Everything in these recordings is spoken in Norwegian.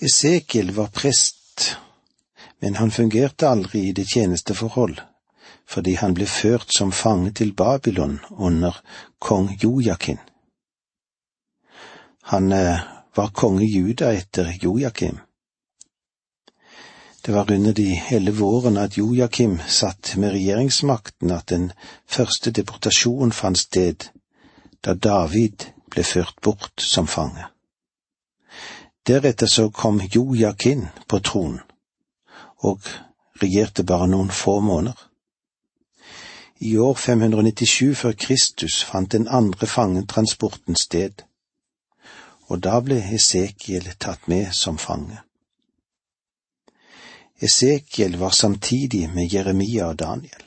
Esekiel var prest, men han fungerte aldri i det tjenesteforhold, fordi han ble ført som fange til Babylon under kong Jojakin. Han eh, var konge Juda etter Jojakim. Det var under de elleve årene at Jojakim satt med regjeringsmakten at den første deportasjonen fant sted, da David ble ført bort som fange. Deretter så kom Jojakin på tronen, og regjerte bare noen få måneder. I år 597 før Kristus fant den andre fangetransporten sted, og da ble Esekiel tatt med som fange. Esekiel var samtidig med Jeremia og Daniel.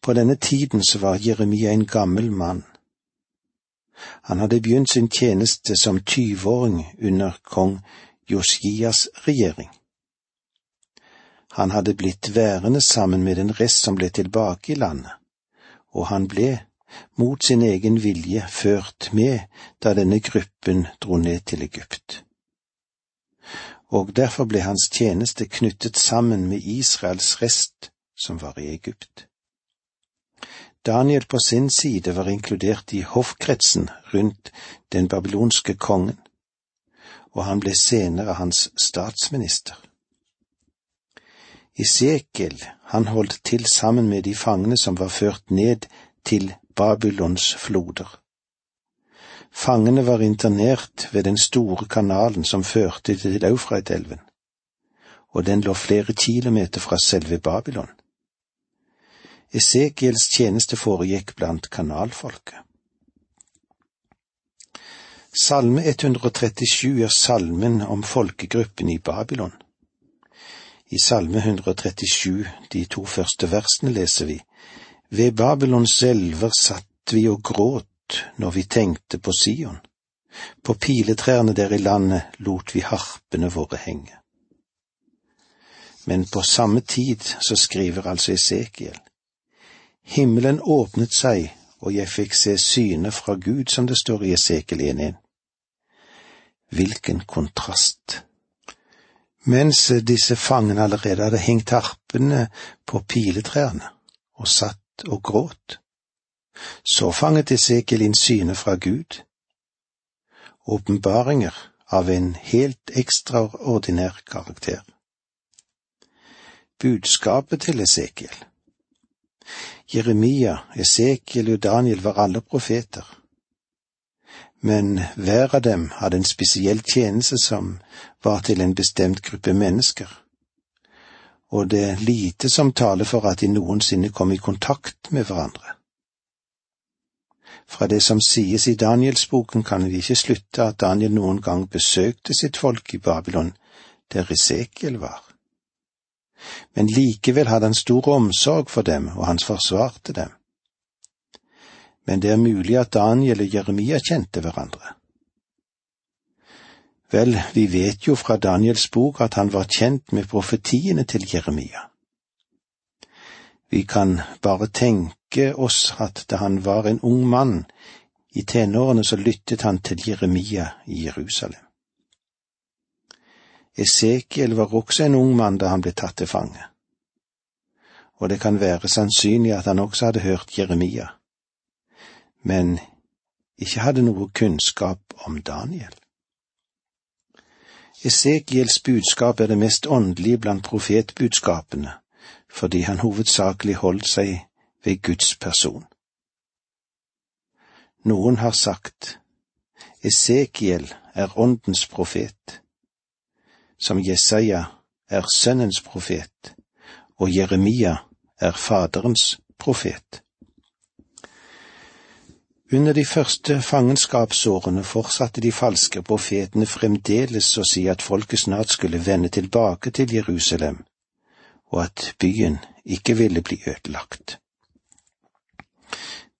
På denne tiden så var Jeremia en gammel mann. Han hadde begynt sin tjeneste som tyveåring under kong Josias regjering. Han hadde blitt værende sammen med den rest som ble tilbake i landet, og han ble, mot sin egen vilje, ført med da denne gruppen dro ned til Egypt og derfor ble hans tjeneste knyttet sammen med Israels rest som var i Egypt. Daniel på sin side var inkludert i hoffkretsen rundt den babylonske kongen, og han ble senere hans statsminister. Isekiel, han holdt til sammen med de fangene som var ført ned til Babylons floder. Fangene var internert ved den store kanalen som førte til Eufrat-elven, og den lå flere kilometer fra selve Babylon. Esekiels tjeneste foregikk blant kanalfolket. Salme 137 er salmen om folkegruppen i Babylon. I Salme 137, de to første versene, leser vi Ved Babylons elver satt vi og gråt når vi tenkte på Sion. På piletrærne der i landet lot vi harpene våre henge. Men på samme tid så skriver altså Esekiel. Himmelen åpnet seg, og jeg fikk se synet fra Gud, som det står i Esekiel 1.1. Hvilken kontrast! Mens disse fangene allerede hadde hengt harpene på piletrærne og satt og gråt, så fanget Esekiel inn synet fra Gud, åpenbaringer av en helt ekstraordinær karakter. Budskapet til Esekiel Jeremia, Esekiel og Daniel var alle profeter, men hver av dem hadde en spesiell tjeneste som var til en bestemt gruppe mennesker, og det er lite som taler for at de noensinne kom i kontakt med hverandre. Fra det som sies i Danielsboken kan vi ikke slutte at Daniel noen gang besøkte sitt folk i Babylon, der Esekiel var. Men likevel hadde han stor omsorg for dem, og han forsvarte dem. Men det er mulig at Daniel og Jeremia kjente hverandre. Vel, vi vet jo fra Daniels bok at han var kjent med profetiene til Jeremia. Vi kan bare tenke oss at da han var en ung mann i tenårene, så lyttet han til Jeremia i Jerusalem. Esekiel var også en ung mann da han ble tatt til fange, og det kan være sannsynlig at han også hadde hørt Jeremia, men ikke hadde noe kunnskap om Daniel. Esekiels budskap er det mest åndelige blant profetbudskapene, fordi han hovedsakelig holdt seg ved Guds person. Noen har sagt Esekiel er åndens profet, som Jesaja er sønnens profet, og Jeremia er faderens profet. Under de første fangenskapsårene fortsatte de falske profetene fremdeles å si at folket snart skulle vende tilbake til Jerusalem og at byen ikke ville bli ødelagt.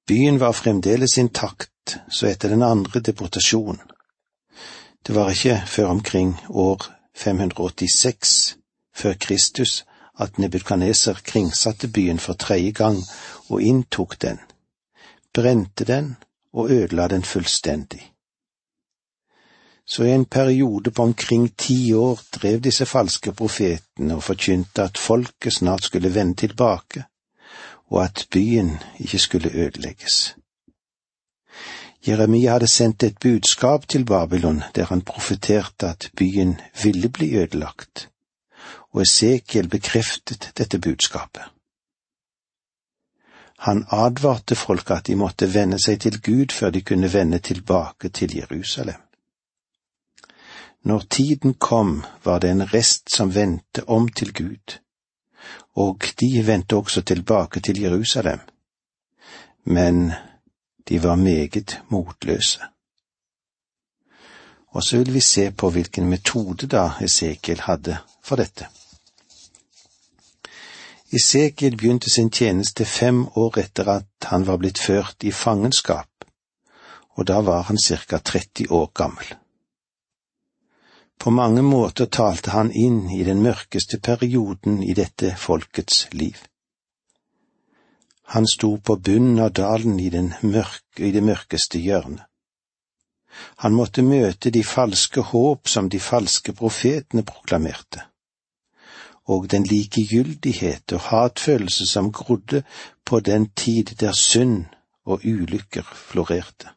Byen var fremdeles intakt, så etter den andre deportasjonen. Det var ikke før omkring år 586 før Kristus at Nebukadneser kringsatte byen for tredje gang og inntok den, brente den og ødela den fullstendig. Så i en periode på omkring ti år drev disse falske profetene og forkynte at folket snart skulle vende tilbake, og at byen ikke skulle ødelegges. Jeremia hadde sendt et budskap til Babylon der han profeterte at byen ville bli ødelagt, og Esekiel bekreftet dette budskapet. Han advarte folk at de måtte vende seg til Gud før de kunne vende tilbake til Jerusalem. Når tiden kom, var det en rest som vendte om til Gud, og de vendte også tilbake til Jerusalem. Men de var meget motløse. Og så vil vi se på hvilken metode da Esekiel hadde for dette. Esekiel begynte sin tjeneste fem år etter at han var blitt ført i fangenskap, og da var han ca 30 år gammel. På mange måter talte han inn i den mørkeste perioden i dette folkets liv. Han sto på bunnen av dalen i, mørke, i det mørkeste hjørnet. Han måtte møte de falske håp som de falske profetene proklamerte, og den likegyldighet og hatfølelse som grodde på den tid der synd og ulykker florerte.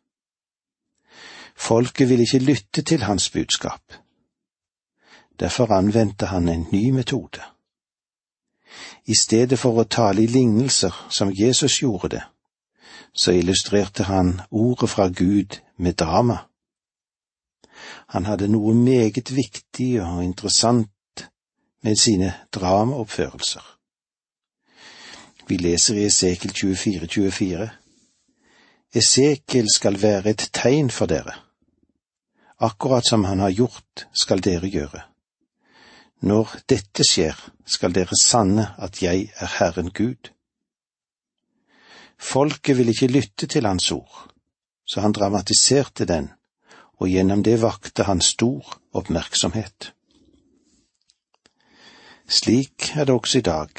Folket ville ikke lytte til hans budskap. Derfor anvendte han en ny metode. I stedet for å tale i lignelser, som Jesus gjorde det, så illustrerte han ordet fra Gud med drama. Han hadde noe meget viktig og interessant med sine dramaoppførelser. Vi leser i Esekel 24, 24. Esekel skal være et tegn for dere. Akkurat som han har gjort, skal dere gjøre. Når dette skjer, skal dere sanne at jeg er Herren Gud. Folket ville ikke lytte til hans ord, så han dramatiserte den, og gjennom det vakte han stor oppmerksomhet. Slik er det også i dag.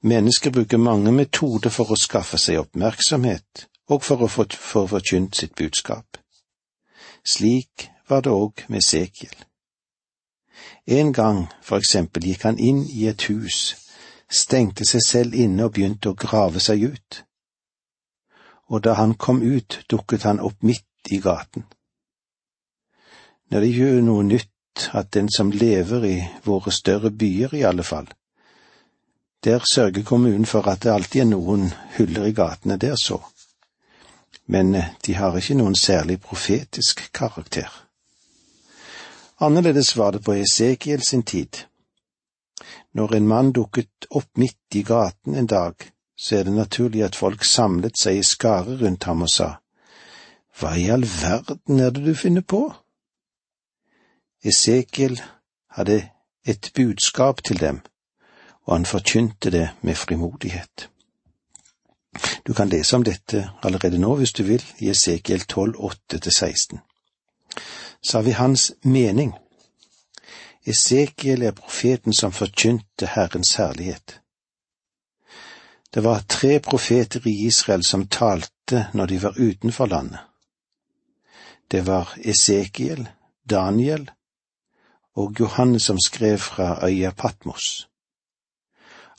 Mennesker bruker mange metoder for å skaffe seg oppmerksomhet og for å få forkynt sitt budskap. Slik var det òg med Sekiel. En gang, for eksempel, gikk han inn i et hus, stengte seg selv inne og begynte å grave seg ut. Og da han kom ut, dukket han opp midt i gaten. Når det gjør noe nytt at den som lever i våre større byer i alle fall, der sørger kommunen for at det alltid er noen huller i gatene der så, men eh, de har ikke noen særlig profetisk karakter. Annerledes var det på Esekiel sin tid. Når en mann dukket opp midt i gaten en dag, så er det naturlig at folk samlet seg i skare rundt ham og sa, Hva i all verden er det du finner på? Esekiel hadde et budskap til dem, og han forkynte det med frimodighet. Du kan lese om dette allerede nå hvis du vil, i Esekiel 12, 8–16 sa vi hans mening. Esekiel er profeten som forkynte Herrens herlighet. Det var tre profeter i Israel som talte når de var utenfor landet. Det var Esekiel, Daniel og Johannes som skrev fra øya Patmos.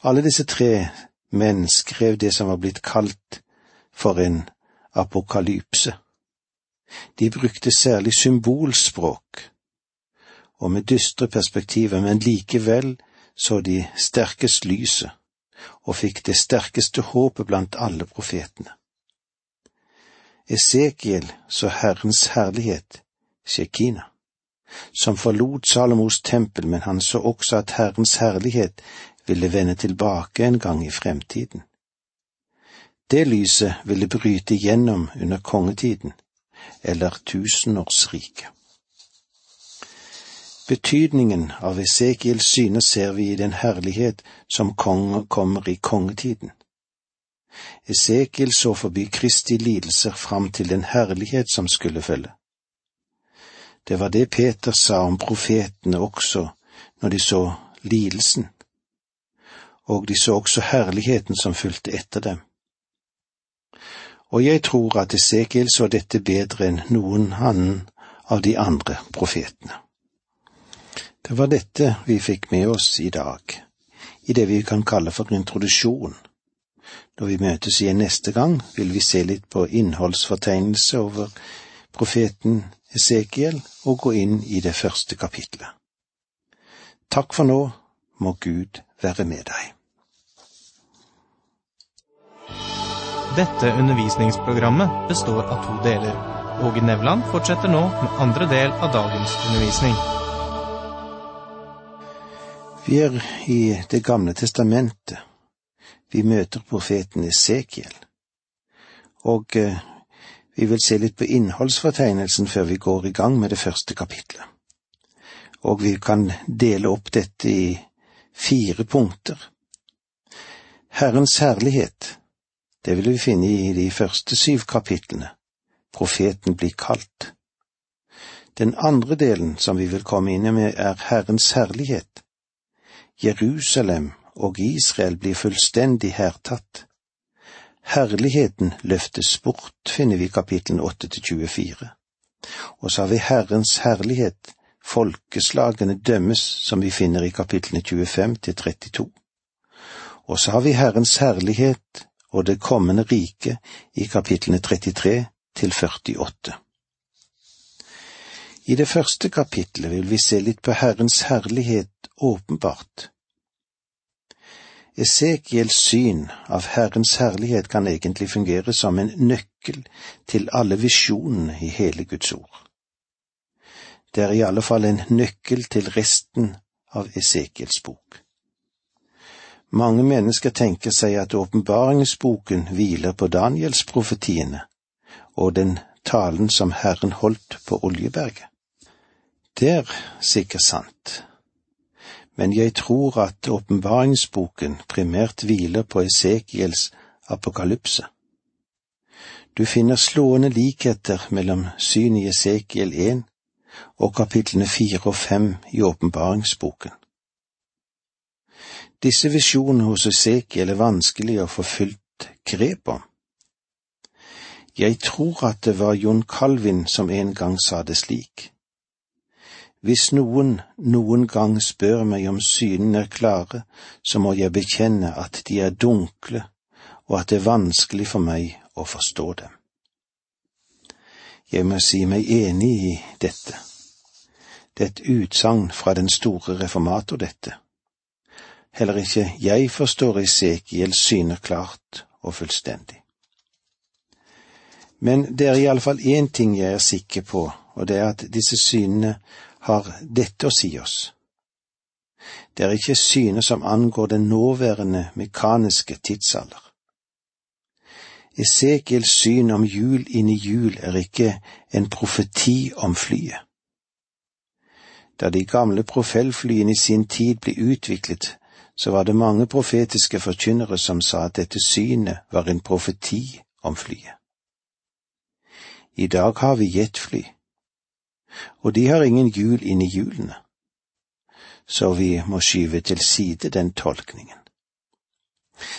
Alle disse tre menn skrev det som var blitt kalt for en apokalypse. De brukte særlig symbolspråk, og med dystre perspektiver, men likevel så de sterkest lyset og fikk det sterkeste håpet blant alle profetene. Esekiel så Herrens herlighet, Shekina, som forlot Salomos tempel, men han så også at Herrens herlighet ville vende tilbake en gang i fremtiden. Det lyset ville bryte igjennom under kongetiden, eller tusenårsriket. Betydningen av Esekiels syne ser vi i den herlighet som kommer i kongetiden. Esekiel så forbi Kristi lidelser fram til den herlighet som skulle følge. Det var det Peter sa om profetene også når de så lidelsen, og de så også herligheten som fulgte etter dem og jeg tror at Esekiel så dette bedre enn noen annen av de andre profetene. Det var dette vi fikk med oss i dag, i det vi kan kalle for introduksjon. Når vi møtes igjen neste gang, vil vi se litt på innholdsfortegnelse over profeten Esekiel og gå inn i det første kapitlet. Takk for nå, må Gud være med deg. Dette undervisningsprogrammet består av to deler. Åge Nevland fortsetter nå med andre del av dagens undervisning. Vi er i Det gamle testamentet. Vi møter profeten Esekiel. Og eh, vi vil se litt på innholdsfortegnelsen før vi går i gang med det første kapitlet. Og vi kan dele opp dette i fire punkter. Herrens herlighet, det vil vi finne i de første syv kapitlene. Profeten blir kalt. Den andre delen som vi vil komme inn med, er Herrens herlighet. Jerusalem og Israel blir fullstendig hertatt. Herligheten løftes bort, finner vi i kapitlene 8 til 24. Og så har vi Herrens herlighet, folkeslagene dømmes, som vi finner i kapitlene 25 til 32. Og så har vi Herrens herlighet, og det kommende riket i kapitlene 33 til 48. I det første kapitlet vil vi se litt på Herrens herlighet åpenbart. Esekiels syn av Herrens herlighet kan egentlig fungere som en nøkkel til alle visjonene i hele Guds ord. Det er i alle fall en nøkkel til resten av Esekiels bok. Mange mennesker tenker seg at åpenbaringsboken hviler på Danielsprofetiene og den talen som Herren holdt på Oljeberget. Det er sikkert sant, men jeg tror at åpenbaringsboken primært hviler på Esekiels apokalypse. Du finner slående likheter mellom syn i Esekiel 1 og kapitlene fire og fem i åpenbaringsboken. Disse visjonene hos Esekiel er vanskelig å få fullt grep om. Jeg tror at det var John Calvin som en gang sa det slik. Hvis noen noen gang spør meg om synene er klare, så må jeg bekjenne at de er dunkle, og at det er vanskelig for meg å forstå dem. Jeg må si meg enig i dette. Det er et utsagn fra den store reformator, dette. Heller ikke jeg forstår Esekiels syner klart og fullstendig. Men det er iallfall én ting jeg er sikker på, og det er at disse synene har dette å si oss. Det er ikke syner som angår den nåværende mekaniske tidsalder. Esekiels syn om jul inni jul er ikke en profeti om flyet. Da de gamle profellflyene i sin tid ble utviklet, så var det mange profetiske forkynnere som sa at dette synet var en profeti om flyet. I dag har vi jetfly, og de har ingen hjul inni hjulene, så vi må skyve til side den tolkningen.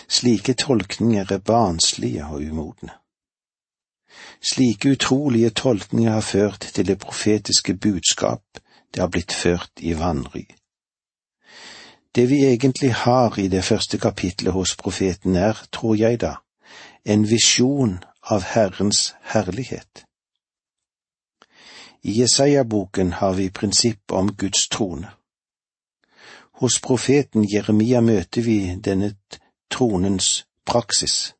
Slike tolkninger er barnslige og umodne. Slike utrolige tolkninger har ført til det profetiske budskap, det har blitt ført i vanry. Det vi egentlig har i det første kapitlet hos profeten er, tror jeg da, en visjon av Herrens herlighet. I Jesaja-boken har vi prinsippet om Guds trone. Hos profeten Jeremia møter vi denne tronens praksis,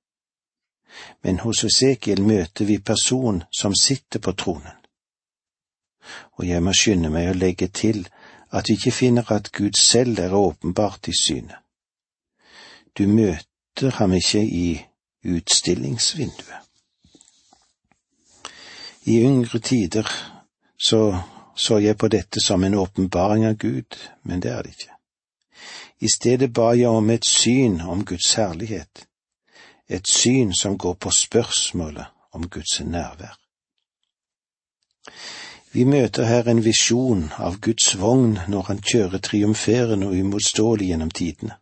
men hos Esekiel møter vi personen som sitter på tronen. Og jeg må skynde meg å legge til at vi ikke finner at Gud selv er åpenbart i synet. Du møter ham ikke i utstillingsvinduet. I yngre tider så så jeg på dette som en åpenbaring av Gud, men det er det ikke. I stedet ba jeg om et syn om Guds herlighet, et syn som går på spørsmålet om Guds nærvær. Vi møter her en visjon av Guds vogn når han kjører triumferende og uimotståelig gjennom tidene.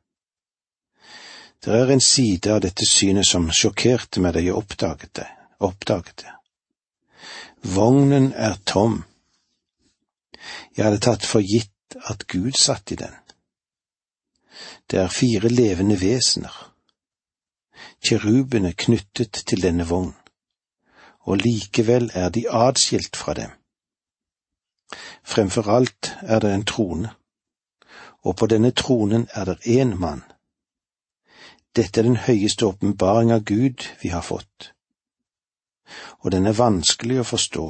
Det er en side av dette synet som sjokkerte meg da jeg oppdaget det. Oppdaget det. Vognen er tom, Jeg hadde tatt for gitt at Gud satt i den. Det er fire levende vesener, kjerubene knyttet til denne vogn, og likevel er de adskilt fra dem. Fremfor alt er det en trone, og på denne tronen er det én mann. Dette er den høyeste åpenbaring av Gud vi har fått, og den er vanskelig å forstå.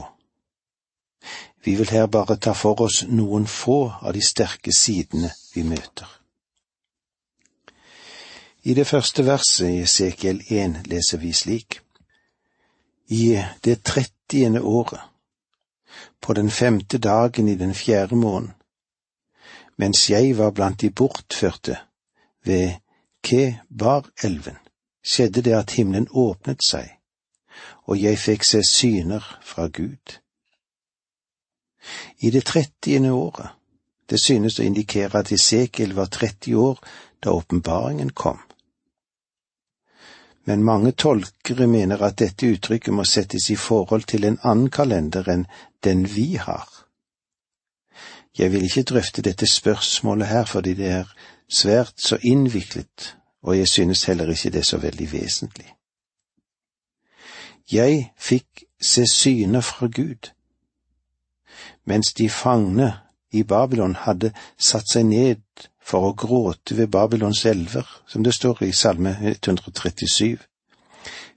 Vi vil her bare ta for oss noen få av de sterke sidene vi møter. I det første verset i Esekiel 1 leser vi slik. I det trettiende året, på den femte dagen i den fjerde måneden, mens jeg var blant de bortførte ved Kebar-elven, skjedde det at himmelen åpnet seg, og jeg fikk se syner fra Gud. I det trettiende året, det synes å indikere at Esekiel var 30 år da åpenbaringen kom. Men mange tolkere mener at dette uttrykket må settes i forhold til en annen kalender enn den vi har. Jeg vil ikke drøfte dette spørsmålet her fordi det er svært så innviklet, og jeg synes heller ikke det er så veldig vesentlig. Jeg fikk se syner fra Gud. Mens de fangne i Babylon hadde satt seg ned for å gråte ved Babylons elver, som det står i Salme 137,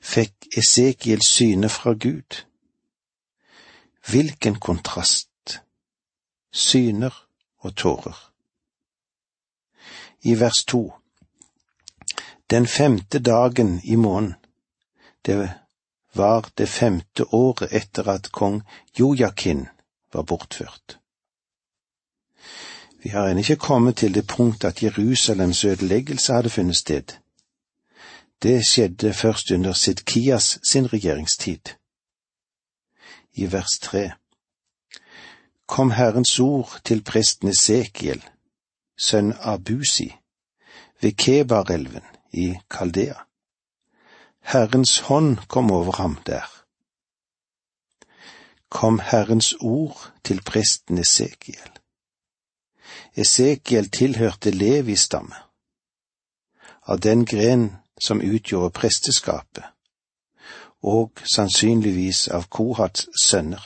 fikk Esekiel syne fra Gud. Hvilken kontrast! Syner og tårer. I vers to Den femte dagen i måneden, det var det femte året etter at kong Jojakin var bortført. Vi har ennå ikke kommet til det punkt at Jerusalems ødeleggelse hadde funnet sted. Det skjedde først under Sidkias sin regjeringstid. I vers tre kom Herrens ord til presten Esekiel, sønn av Busi, ved Kebarelven i Kaldea. Herrens hånd kom over ham der. Kom Herrens ord til presten Esekiel. Esekiel tilhørte Levi-stamme, av den gren som utgjorde presteskapet, og sannsynligvis av Kohats sønner.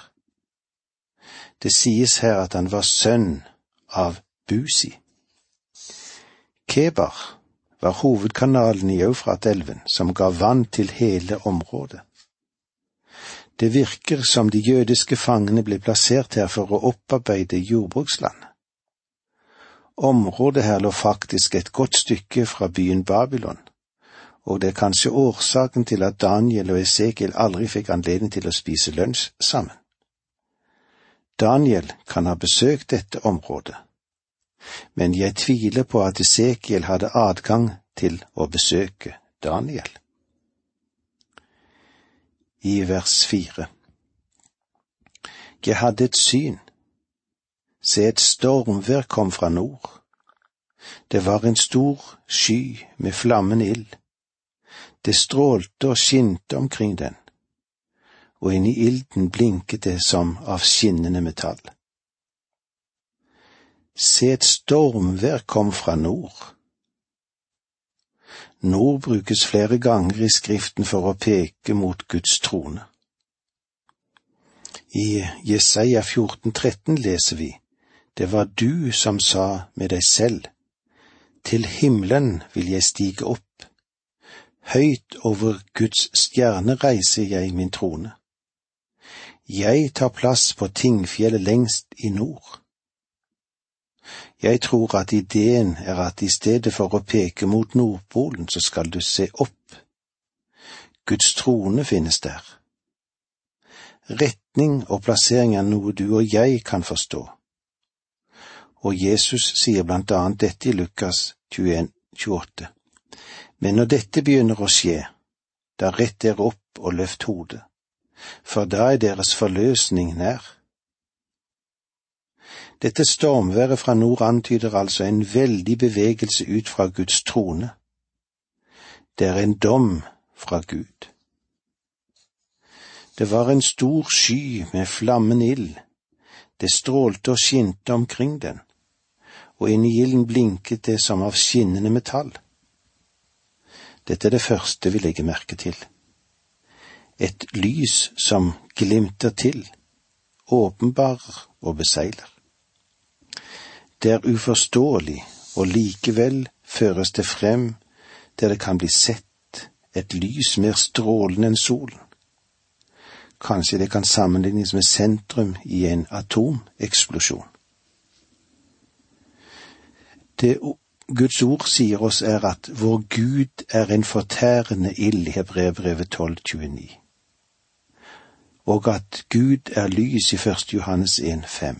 Det sies her at han var sønn av Busi. Kebar var hovedkanalen i Eufratelven som ga vann til hele området. Det virker som de jødiske fangene ble plassert her for å opparbeide jordbruksland. Området her lå faktisk et godt stykke fra byen Babylon, og det er kanskje årsaken til at Daniel og Esekiel aldri fikk anledning til å spise lunsj sammen. Daniel kan ha besøkt dette området, men jeg tviler på at Esekiel hadde adgang til å besøke Daniel. I vers fire Jeg hadde et syn. Se, et stormvær kom fra nord. Det var en stor sky med flammende ild. Det strålte og skinte omkring den, og inni ilden blinket det som av skinnende metall. Se, et stormvær kom fra nord. Nord brukes flere ganger i Skriften for å peke mot Guds trone. I Jesaja 14,13 leser vi, Det var du som sa med deg selv, Til himmelen vil jeg stige opp, høyt over Guds stjerne reiser jeg min trone. Jeg tar plass på tingfjellet lengst i nord. Jeg tror at ideen er at i stedet for å peke mot Nordpolen, så skal du se opp. Guds trone finnes der. Retning og plassering er noe du og jeg kan forstå. Og Jesus sier blant annet dette i Lukas 21, 28. Men når dette begynner å skje, da rett dere opp og løft hodet, for da er deres forløsning nær. Dette stormværet fra nord antyder altså en veldig bevegelse ut fra Guds trone. Det er en dom fra Gud. Det var en stor sky med flammende ild. Det strålte og skinte omkring den, og inni ilden blinket det som av skinnende metall. Dette er det første vi legger merke til. Et lys som glimter til, åpenbarer og beseiler. Det er uforståelig, og likevel føres det frem der det kan bli sett et lys mer strålende enn solen. Kanskje det kan sammenlignes med sentrum i en atomeksplosjon. Det Guds ord sier oss er at vår Gud er en fortærende ild, Hebrevbrevet 12,29, og at Gud er lys i 1. Johannes 1,5.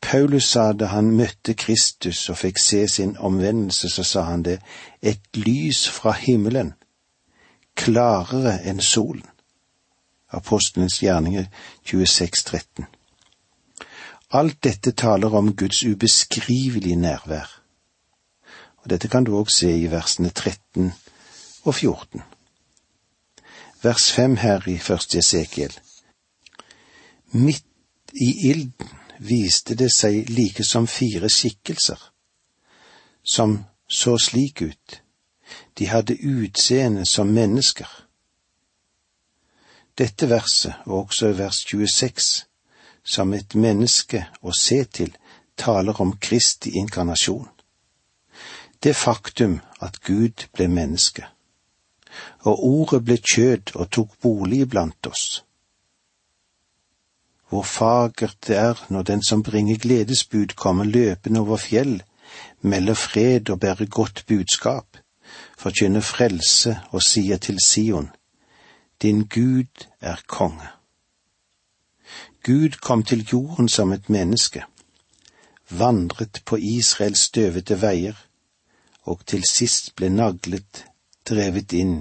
Paulus sa da han møtte Kristus og fikk se sin omvendelse, så sa han det, et lys fra himmelen, klarere enn solen. Apostelens gjerninger 26,13. Alt dette taler om Guds ubeskrivelige nærvær. Og Dette kan du òg se i versene 13 og 14. Vers 5 her i første Esekiel. Midt i ilden viste det seg like som fire skikkelser, som så slik ut, de hadde utseende som mennesker. Dette verset, og også vers 26, som et menneske å se til, taler om Kristi inkarnasjon. Det faktum at Gud ble menneske, og ordet ble kjød og tok bolig blant oss hvor fagert det er når den som bringer gledesbud, kommer løpende over fjell, melder fred og bærer godt budskap, forkynner frelse og sier til Sion, Din Gud er konge. Gud kom til jorden som et menneske, vandret på Israels støvete veier, og til sist ble naglet, drevet inn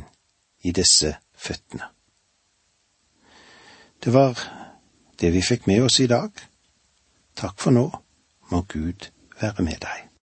i disse føttene. Det var det vi fikk med oss i dag. Takk for nå, må Gud være med deg.